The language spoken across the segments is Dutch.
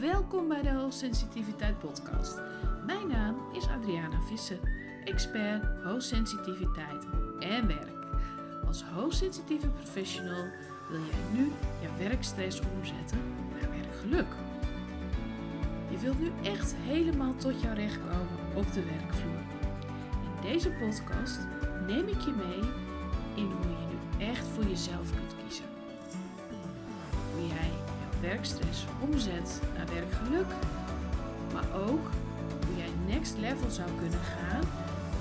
Welkom bij de Hoogsensitiviteit Podcast. Mijn naam is Adriana Visser, expert hoogsensitiviteit en werk. Als hoogsensitieve professional wil jij nu je werkstress omzetten naar werkgeluk. Je wilt nu echt helemaal tot jouw recht komen op de werkvloer. In deze podcast neem ik je mee in hoe je nu echt voor jezelf kunt kiezen. Werkstress omzet naar werkgeluk, maar ook hoe jij next level zou kunnen gaan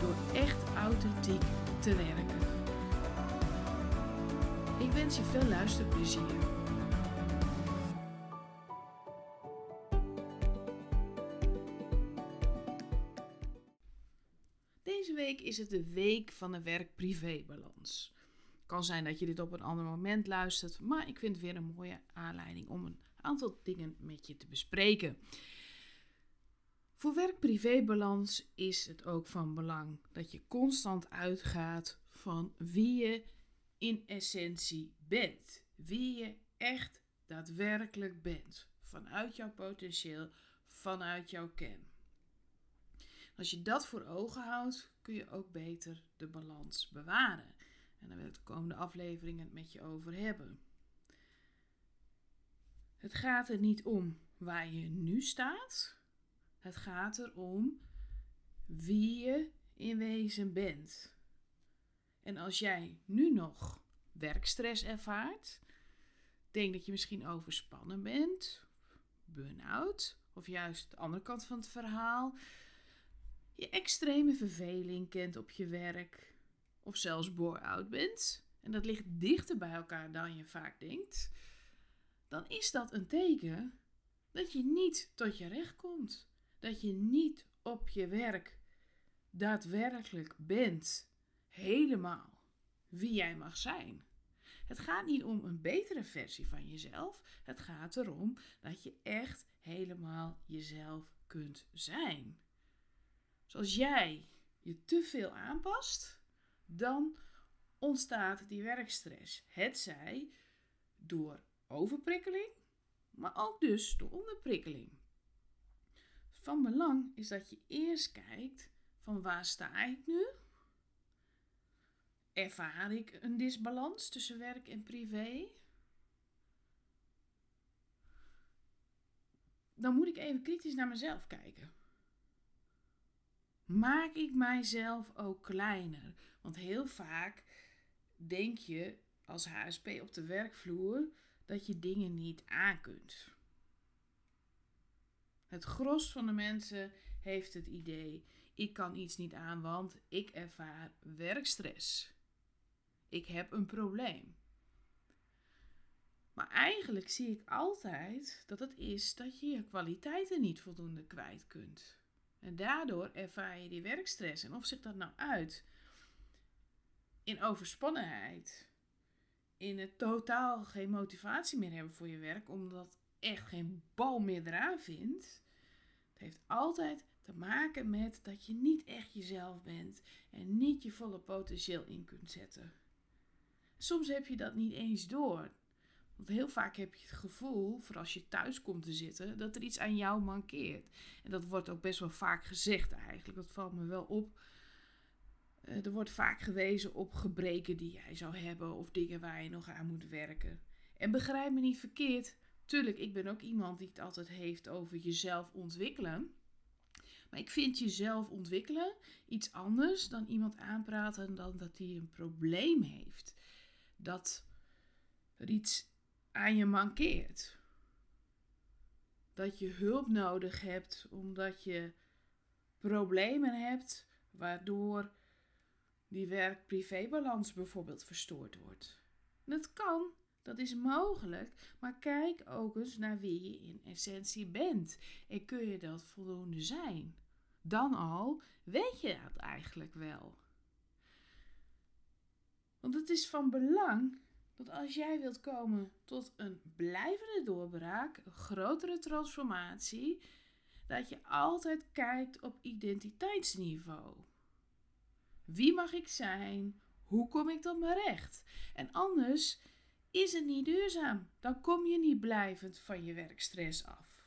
door echt authentiek te werken. Ik wens je veel luisterplezier. Deze week is het de week van de werk-privé-balans. Kan zijn dat je dit op een ander moment luistert, maar ik vind het weer een mooie aanleiding om een aantal dingen met je te bespreken. Voor werk-privé-balans is het ook van belang dat je constant uitgaat van wie je in essentie bent. Wie je echt daadwerkelijk bent. Vanuit jouw potentieel, vanuit jouw kern. Als je dat voor ogen houdt, kun je ook beter de balans bewaren. En daar wil ik de komende afleveringen het met je over hebben. Het gaat er niet om waar je nu staat. Het gaat erom wie je in wezen bent. En als jij nu nog werkstress ervaart, denk dat je misschien overspannen bent, burn-out, of juist de andere kant van het verhaal, je extreme verveling kent op je werk, of zelfs bore-out bent, en dat ligt dichter bij elkaar dan je vaak denkt, dan is dat een teken dat je niet tot je recht komt. Dat je niet op je werk daadwerkelijk bent, helemaal wie jij mag zijn. Het gaat niet om een betere versie van jezelf. Het gaat erom dat je echt helemaal jezelf kunt zijn. Zoals jij je te veel aanpast, dan ontstaat die werkstress. Het zij door overprikkeling, maar ook dus door onderprikkeling. Van belang is dat je eerst kijkt van waar sta ik nu? Ervaar ik een disbalans tussen werk en privé? Dan moet ik even kritisch naar mezelf kijken. Maak ik mijzelf ook kleiner? Want heel vaak denk je als HSP op de werkvloer dat je dingen niet aan kunt. Het gros van de mensen heeft het idee: ik kan iets niet aan, want ik ervaar werkstress. Ik heb een probleem. Maar eigenlijk zie ik altijd dat het is dat je je kwaliteiten niet voldoende kwijt kunt. En daardoor ervaar je die werkstress. En of zich dat nou uit in overspannenheid, in het totaal geen motivatie meer hebben voor je werk, omdat echt geen bal meer eraan vindt. Het heeft altijd te maken met dat je niet echt jezelf bent en niet je volle potentieel in kunt zetten. Soms heb je dat niet eens door. Want heel vaak heb je het gevoel, voor als je thuis komt te zitten, dat er iets aan jou mankeert. En dat wordt ook best wel vaak gezegd eigenlijk. Dat valt me wel op. Eh, er wordt vaak gewezen op gebreken die jij zou hebben of dingen waar je nog aan moet werken. En begrijp me niet verkeerd. Tuurlijk, ik ben ook iemand die het altijd heeft over jezelf ontwikkelen. Maar ik vind jezelf ontwikkelen iets anders dan iemand aanpraten dan dat hij een probleem heeft. Dat er iets aan je mankeert. Dat je hulp nodig hebt omdat je problemen hebt waardoor die werk-privé-balans bijvoorbeeld verstoord wordt. Dat kan, dat is mogelijk, maar kijk ook eens naar wie je in essentie bent en kun je dat voldoende zijn. Dan al weet je dat eigenlijk wel. Want het is van belang dat als jij wilt komen tot een blijvende doorbraak, een grotere transformatie, dat je altijd kijkt op identiteitsniveau. Wie mag ik zijn? Hoe kom ik tot mijn recht? En anders is het niet duurzaam. Dan kom je niet blijvend van je werkstress af.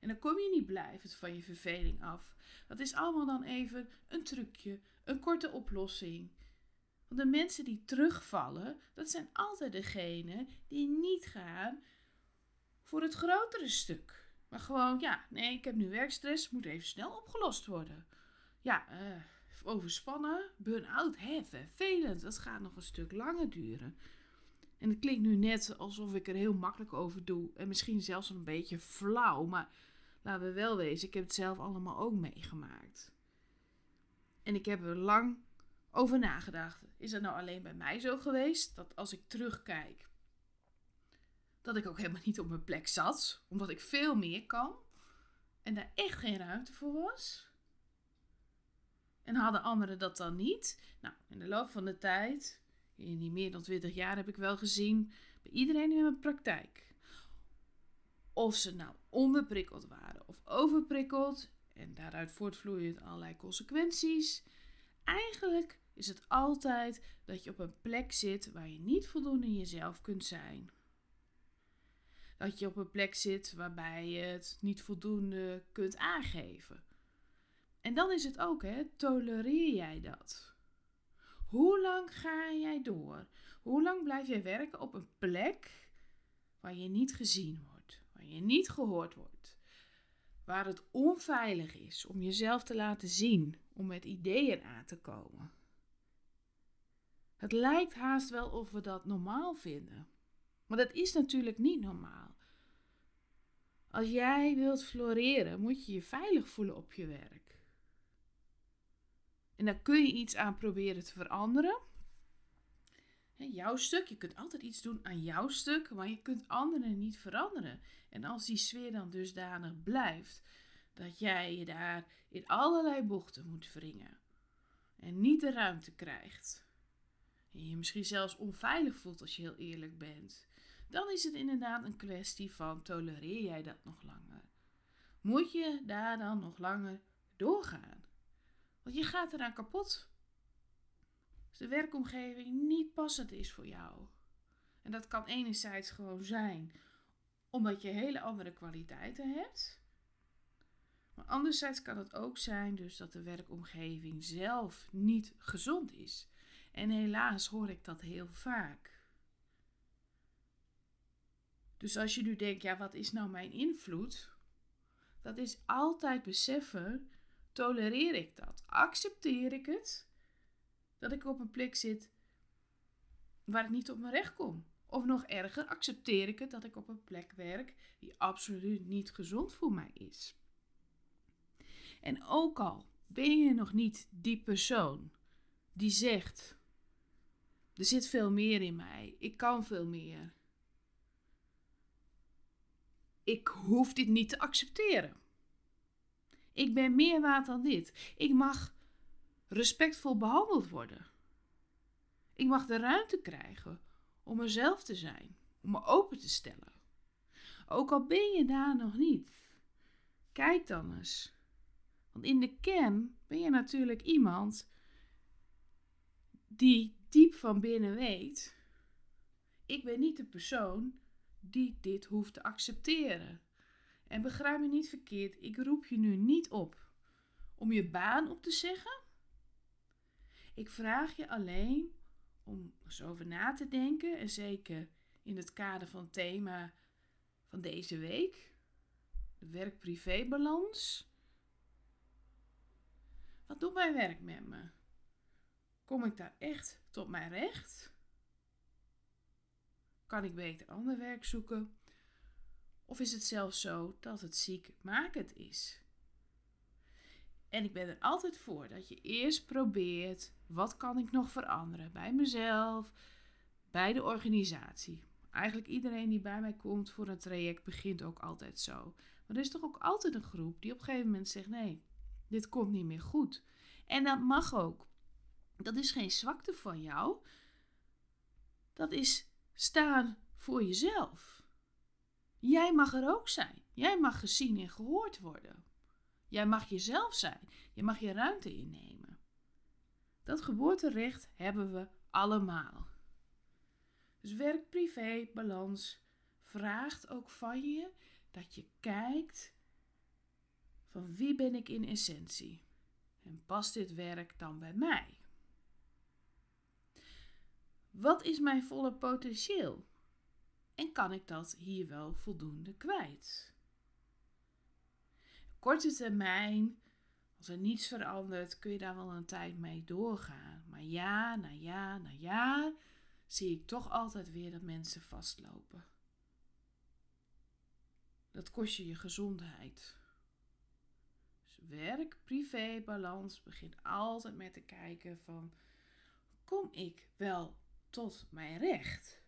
En dan kom je niet blijvend van je verveling af. Dat is allemaal dan even een trucje, een korte oplossing. De mensen die terugvallen, dat zijn altijd degenen die niet gaan voor het grotere stuk. Maar gewoon, ja, nee, ik heb nu werkstress, moet even snel opgelost worden. Ja, uh, overspannen, burn-out, hè, vervelend. Dat gaat nog een stuk langer duren. En het klinkt nu net alsof ik er heel makkelijk over doe. En misschien zelfs een beetje flauw. Maar laten we wel wezen, ik heb het zelf allemaal ook meegemaakt. En ik heb er lang over nagedacht. Is dat nou alleen bij mij zo geweest? Dat als ik terugkijk, dat ik ook helemaal niet op mijn plek zat. Omdat ik veel meer kan. En daar echt geen ruimte voor was. En hadden anderen dat dan niet? Nou, in de loop van de tijd, in die meer dan 20 jaar, heb ik wel gezien bij iedereen in mijn praktijk. Of ze nou onderprikkeld waren of overprikkeld, en daaruit voortvloeien allerlei consequenties. Eigenlijk is het altijd dat je op een plek zit waar je niet voldoende jezelf kunt zijn. Dat je op een plek zit waarbij je het niet voldoende kunt aangeven. En dan is het ook, hè, tolereer jij dat? Hoe lang ga jij door? Hoe lang blijf jij werken op een plek waar je niet gezien wordt, waar je niet gehoord wordt, waar het onveilig is om jezelf te laten zien, om met ideeën aan te komen? Het lijkt haast wel of we dat normaal vinden. Maar dat is natuurlijk niet normaal. Als jij wilt floreren, moet je je veilig voelen op je werk. En daar kun je iets aan proberen te veranderen. jouw stuk, je kunt altijd iets doen aan jouw stuk, maar je kunt anderen niet veranderen. En als die sfeer dan dusdanig blijft dat jij je daar in allerlei bochten moet wringen en niet de ruimte krijgt, en je misschien zelfs onveilig voelt als je heel eerlijk bent, dan is het inderdaad een kwestie van tolereer jij dat nog langer? Moet je daar dan nog langer doorgaan? Want je gaat eraan kapot. Als de werkomgeving niet passend is voor jou. En dat kan enerzijds gewoon zijn omdat je hele andere kwaliteiten hebt. Maar anderzijds kan het ook zijn dus dat de werkomgeving zelf niet gezond is. En helaas hoor ik dat heel vaak. Dus als je nu denkt, ja, wat is nou mijn invloed? Dat is altijd beseffen Tolereer ik dat? Accepteer ik het? Dat ik op een plek zit waar ik niet op mijn recht kom? Of nog erger, accepteer ik het dat ik op een plek werk die absoluut niet gezond voor mij is? En ook al ben je nog niet die persoon die zegt: Er zit veel meer in mij, ik kan veel meer. Ik hoef dit niet te accepteren. Ik ben meer waard dan dit. Ik mag respectvol behandeld worden. Ik mag de ruimte krijgen om mezelf te zijn, om me open te stellen. Ook al ben je daar nog niet. Kijk dan eens. Want in de kern ben je natuurlijk iemand die diep van binnen weet: ik ben niet de persoon die dit hoeft te accepteren. En begrijp me niet verkeerd, ik roep je nu niet op om je baan op te zeggen. Ik vraag je alleen om eens over na te denken en zeker in het kader van het thema van deze week, de werk-privé-balans. Wat doet mijn werk met me? Kom ik daar echt tot mijn recht? Kan ik beter ander werk zoeken? Of is het zelfs zo dat het ziekmakend is? En ik ben er altijd voor dat je eerst probeert: wat kan ik nog veranderen bij mezelf, bij de organisatie. Eigenlijk iedereen die bij mij komt voor een traject begint ook altijd zo. Maar er is toch ook altijd een groep die op een gegeven moment zegt: nee, dit komt niet meer goed. En dat mag ook. Dat is geen zwakte van jou. Dat is staan voor jezelf. Jij mag er ook zijn. Jij mag gezien en gehoord worden. Jij mag jezelf zijn. Je mag je ruimte innemen. Dat geboorterecht hebben we allemaal. Dus werk-privé balans vraagt ook van je dat je kijkt van wie ben ik in essentie en past dit werk dan bij mij? Wat is mijn volle potentieel? En kan ik dat hier wel voldoende kwijt? Korte termijn, als er niets verandert, kun je daar wel een tijd mee doorgaan. Maar ja, na ja, na jaar zie ik toch altijd weer dat mensen vastlopen. Dat kost je je gezondheid. Dus werk, privé, balans begint altijd met te kijken van kom ik wel tot mijn recht?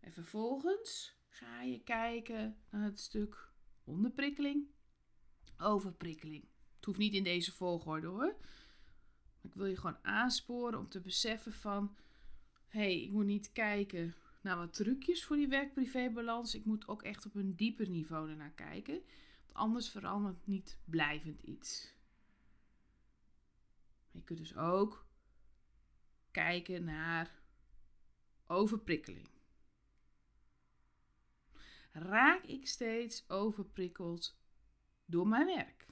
En vervolgens ga je kijken naar het stuk onderprikkeling, overprikkeling. Het hoeft niet in deze volgorde hoor. Ik wil je gewoon aansporen om te beseffen van... hé, hey, ik moet niet kijken naar wat trucjes voor die werk-privé-balans. Ik moet ook echt op een dieper niveau ernaar kijken. Want anders verandert niet blijvend iets. Je kunt dus ook kijken naar overprikkeling. Raak ik steeds overprikkeld door mijn werk?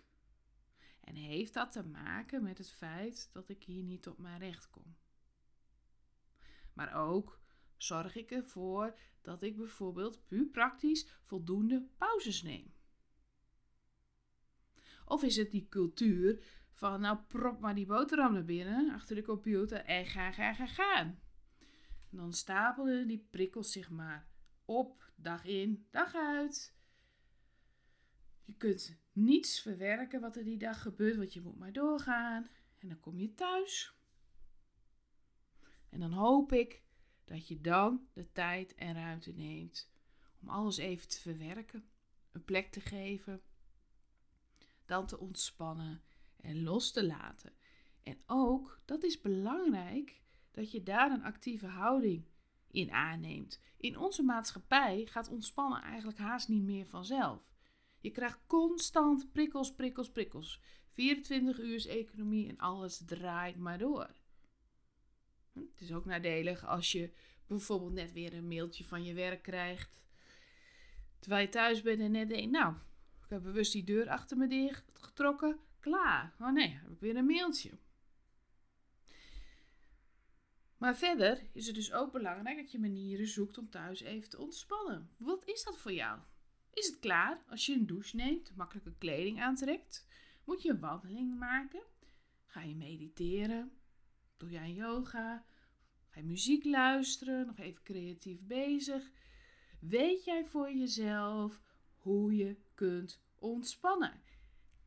En heeft dat te maken met het feit dat ik hier niet op mijn recht kom? Maar ook zorg ik ervoor dat ik bijvoorbeeld puur praktisch voldoende pauzes neem? Of is het die cultuur van nou prop maar die boterham naar binnen achter de computer en ga, ga, ga, gaan. En dan stapelen die prikkels zich maar op, dag in, dag uit. Je kunt niets verwerken wat er die dag gebeurt, want je moet maar doorgaan. En dan kom je thuis. En dan hoop ik dat je dan de tijd en ruimte neemt om alles even te verwerken, een plek te geven, dan te ontspannen en los te laten. En ook, dat is belangrijk, dat je daar een actieve houding in aanneemt. In onze maatschappij gaat ontspannen eigenlijk haast niet meer vanzelf. Je krijgt constant prikkels, prikkels, prikkels. 24 uur economie en alles draait maar door. Het is ook nadelig als je bijvoorbeeld net weer een mailtje van je werk krijgt. Terwijl je thuis bent en net denkt, nou, ik heb bewust die deur achter me dicht getrokken. Klaar. Oh nee, heb ik weer een mailtje. Maar verder is het dus ook belangrijk dat je manieren zoekt om thuis even te ontspannen. Wat is dat voor jou? Is het klaar als je een douche neemt, makkelijke kleding aantrekt? Moet je een wandeling maken? Ga je mediteren? Doe jij yoga? Ga je muziek luisteren? Nog even creatief bezig? Weet jij voor jezelf hoe je kunt ontspannen?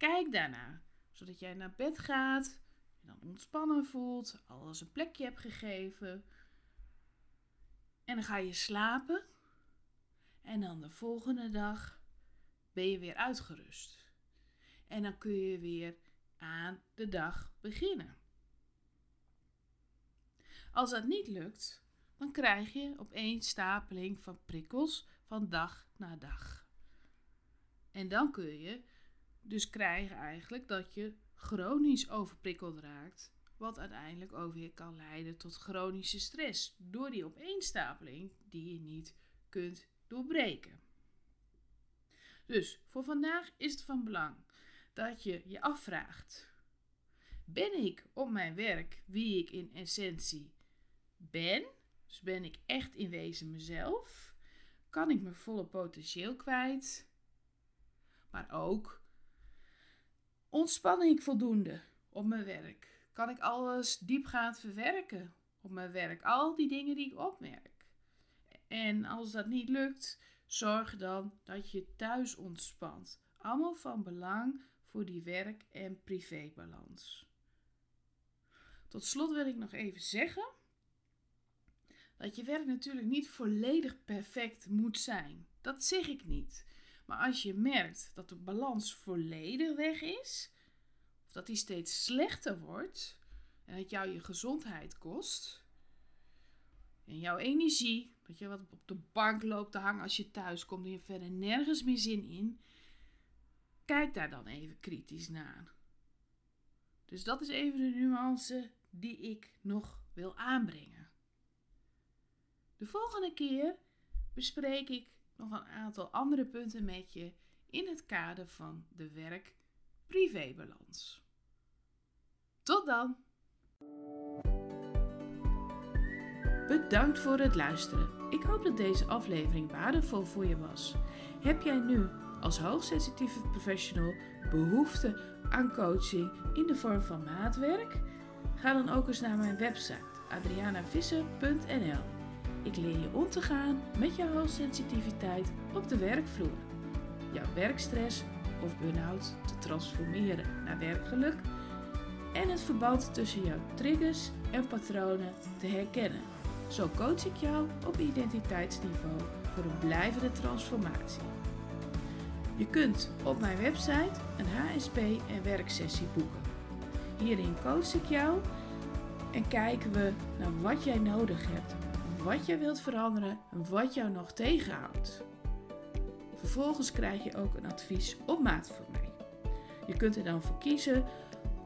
Kijk daarna, zodat jij naar bed gaat en dan ontspannen voelt, alles een plekje hebt gegeven. En dan ga je slapen. En dan de volgende dag ben je weer uitgerust. En dan kun je weer aan de dag beginnen. Als dat niet lukt, dan krijg je opeenstapeling van prikkels van dag na dag. En dan kun je dus krijgen eigenlijk dat je chronisch overprikkeld raakt, wat uiteindelijk ook weer kan leiden tot chronische stress door die opeenstapeling die je niet kunt doorbreken. Dus voor vandaag is het van belang dat je je afvraagt: ben ik op mijn werk wie ik in essentie ben? Dus ben ik echt in wezen mezelf? Kan ik mijn volle potentieel kwijt? Maar ook Ontspan ik voldoende op mijn werk? Kan ik alles diepgaand verwerken op mijn werk? Al die dingen die ik opmerk. En als dat niet lukt, zorg dan dat je thuis ontspant. Allemaal van belang voor die werk- en privébalans. Tot slot wil ik nog even zeggen dat je werk natuurlijk niet volledig perfect moet zijn. Dat zeg ik niet. Maar als je merkt dat de balans volledig weg is, of dat die steeds slechter wordt en dat jou je gezondheid kost en jouw energie, dat je wat op de bank loopt te hangen als je thuis komt en je verder nergens meer zin in, kijk daar dan even kritisch naar. Dus dat is even de nuance die ik nog wil aanbrengen. De volgende keer bespreek ik nog een aantal andere punten met je in het kader van de werk-privébalans. Tot dan! Bedankt voor het luisteren. Ik hoop dat deze aflevering waardevol voor je was. Heb jij nu als hoogsensitieve professional behoefte aan coaching in de vorm van maatwerk? Ga dan ook eens naar mijn website adrianavisser.nl. Ik leer je om te gaan met jouw hoogsensitiviteit op de werkvloer. Jouw werkstress of burn-out te transformeren naar werkgeluk en het verband tussen jouw triggers en patronen te herkennen. Zo coach ik jou op identiteitsniveau voor een blijvende transformatie. Je kunt op mijn website een HSP en werksessie boeken. Hierin coach ik jou en kijken we naar wat jij nodig hebt, wat jij wilt veranderen en wat jou nog tegenhoudt. Vervolgens krijg je ook een advies op maat van mij. Je kunt er dan voor kiezen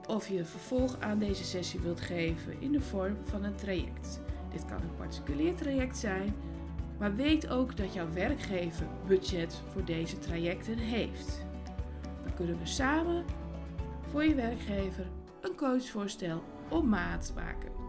of je vervolg aan deze sessie wilt geven in de vorm van een traject. Dit kan een particulier traject zijn, maar weet ook dat jouw werkgever budget voor deze trajecten heeft. Dan kunnen we samen voor je werkgever een coachvoorstel op maat maken.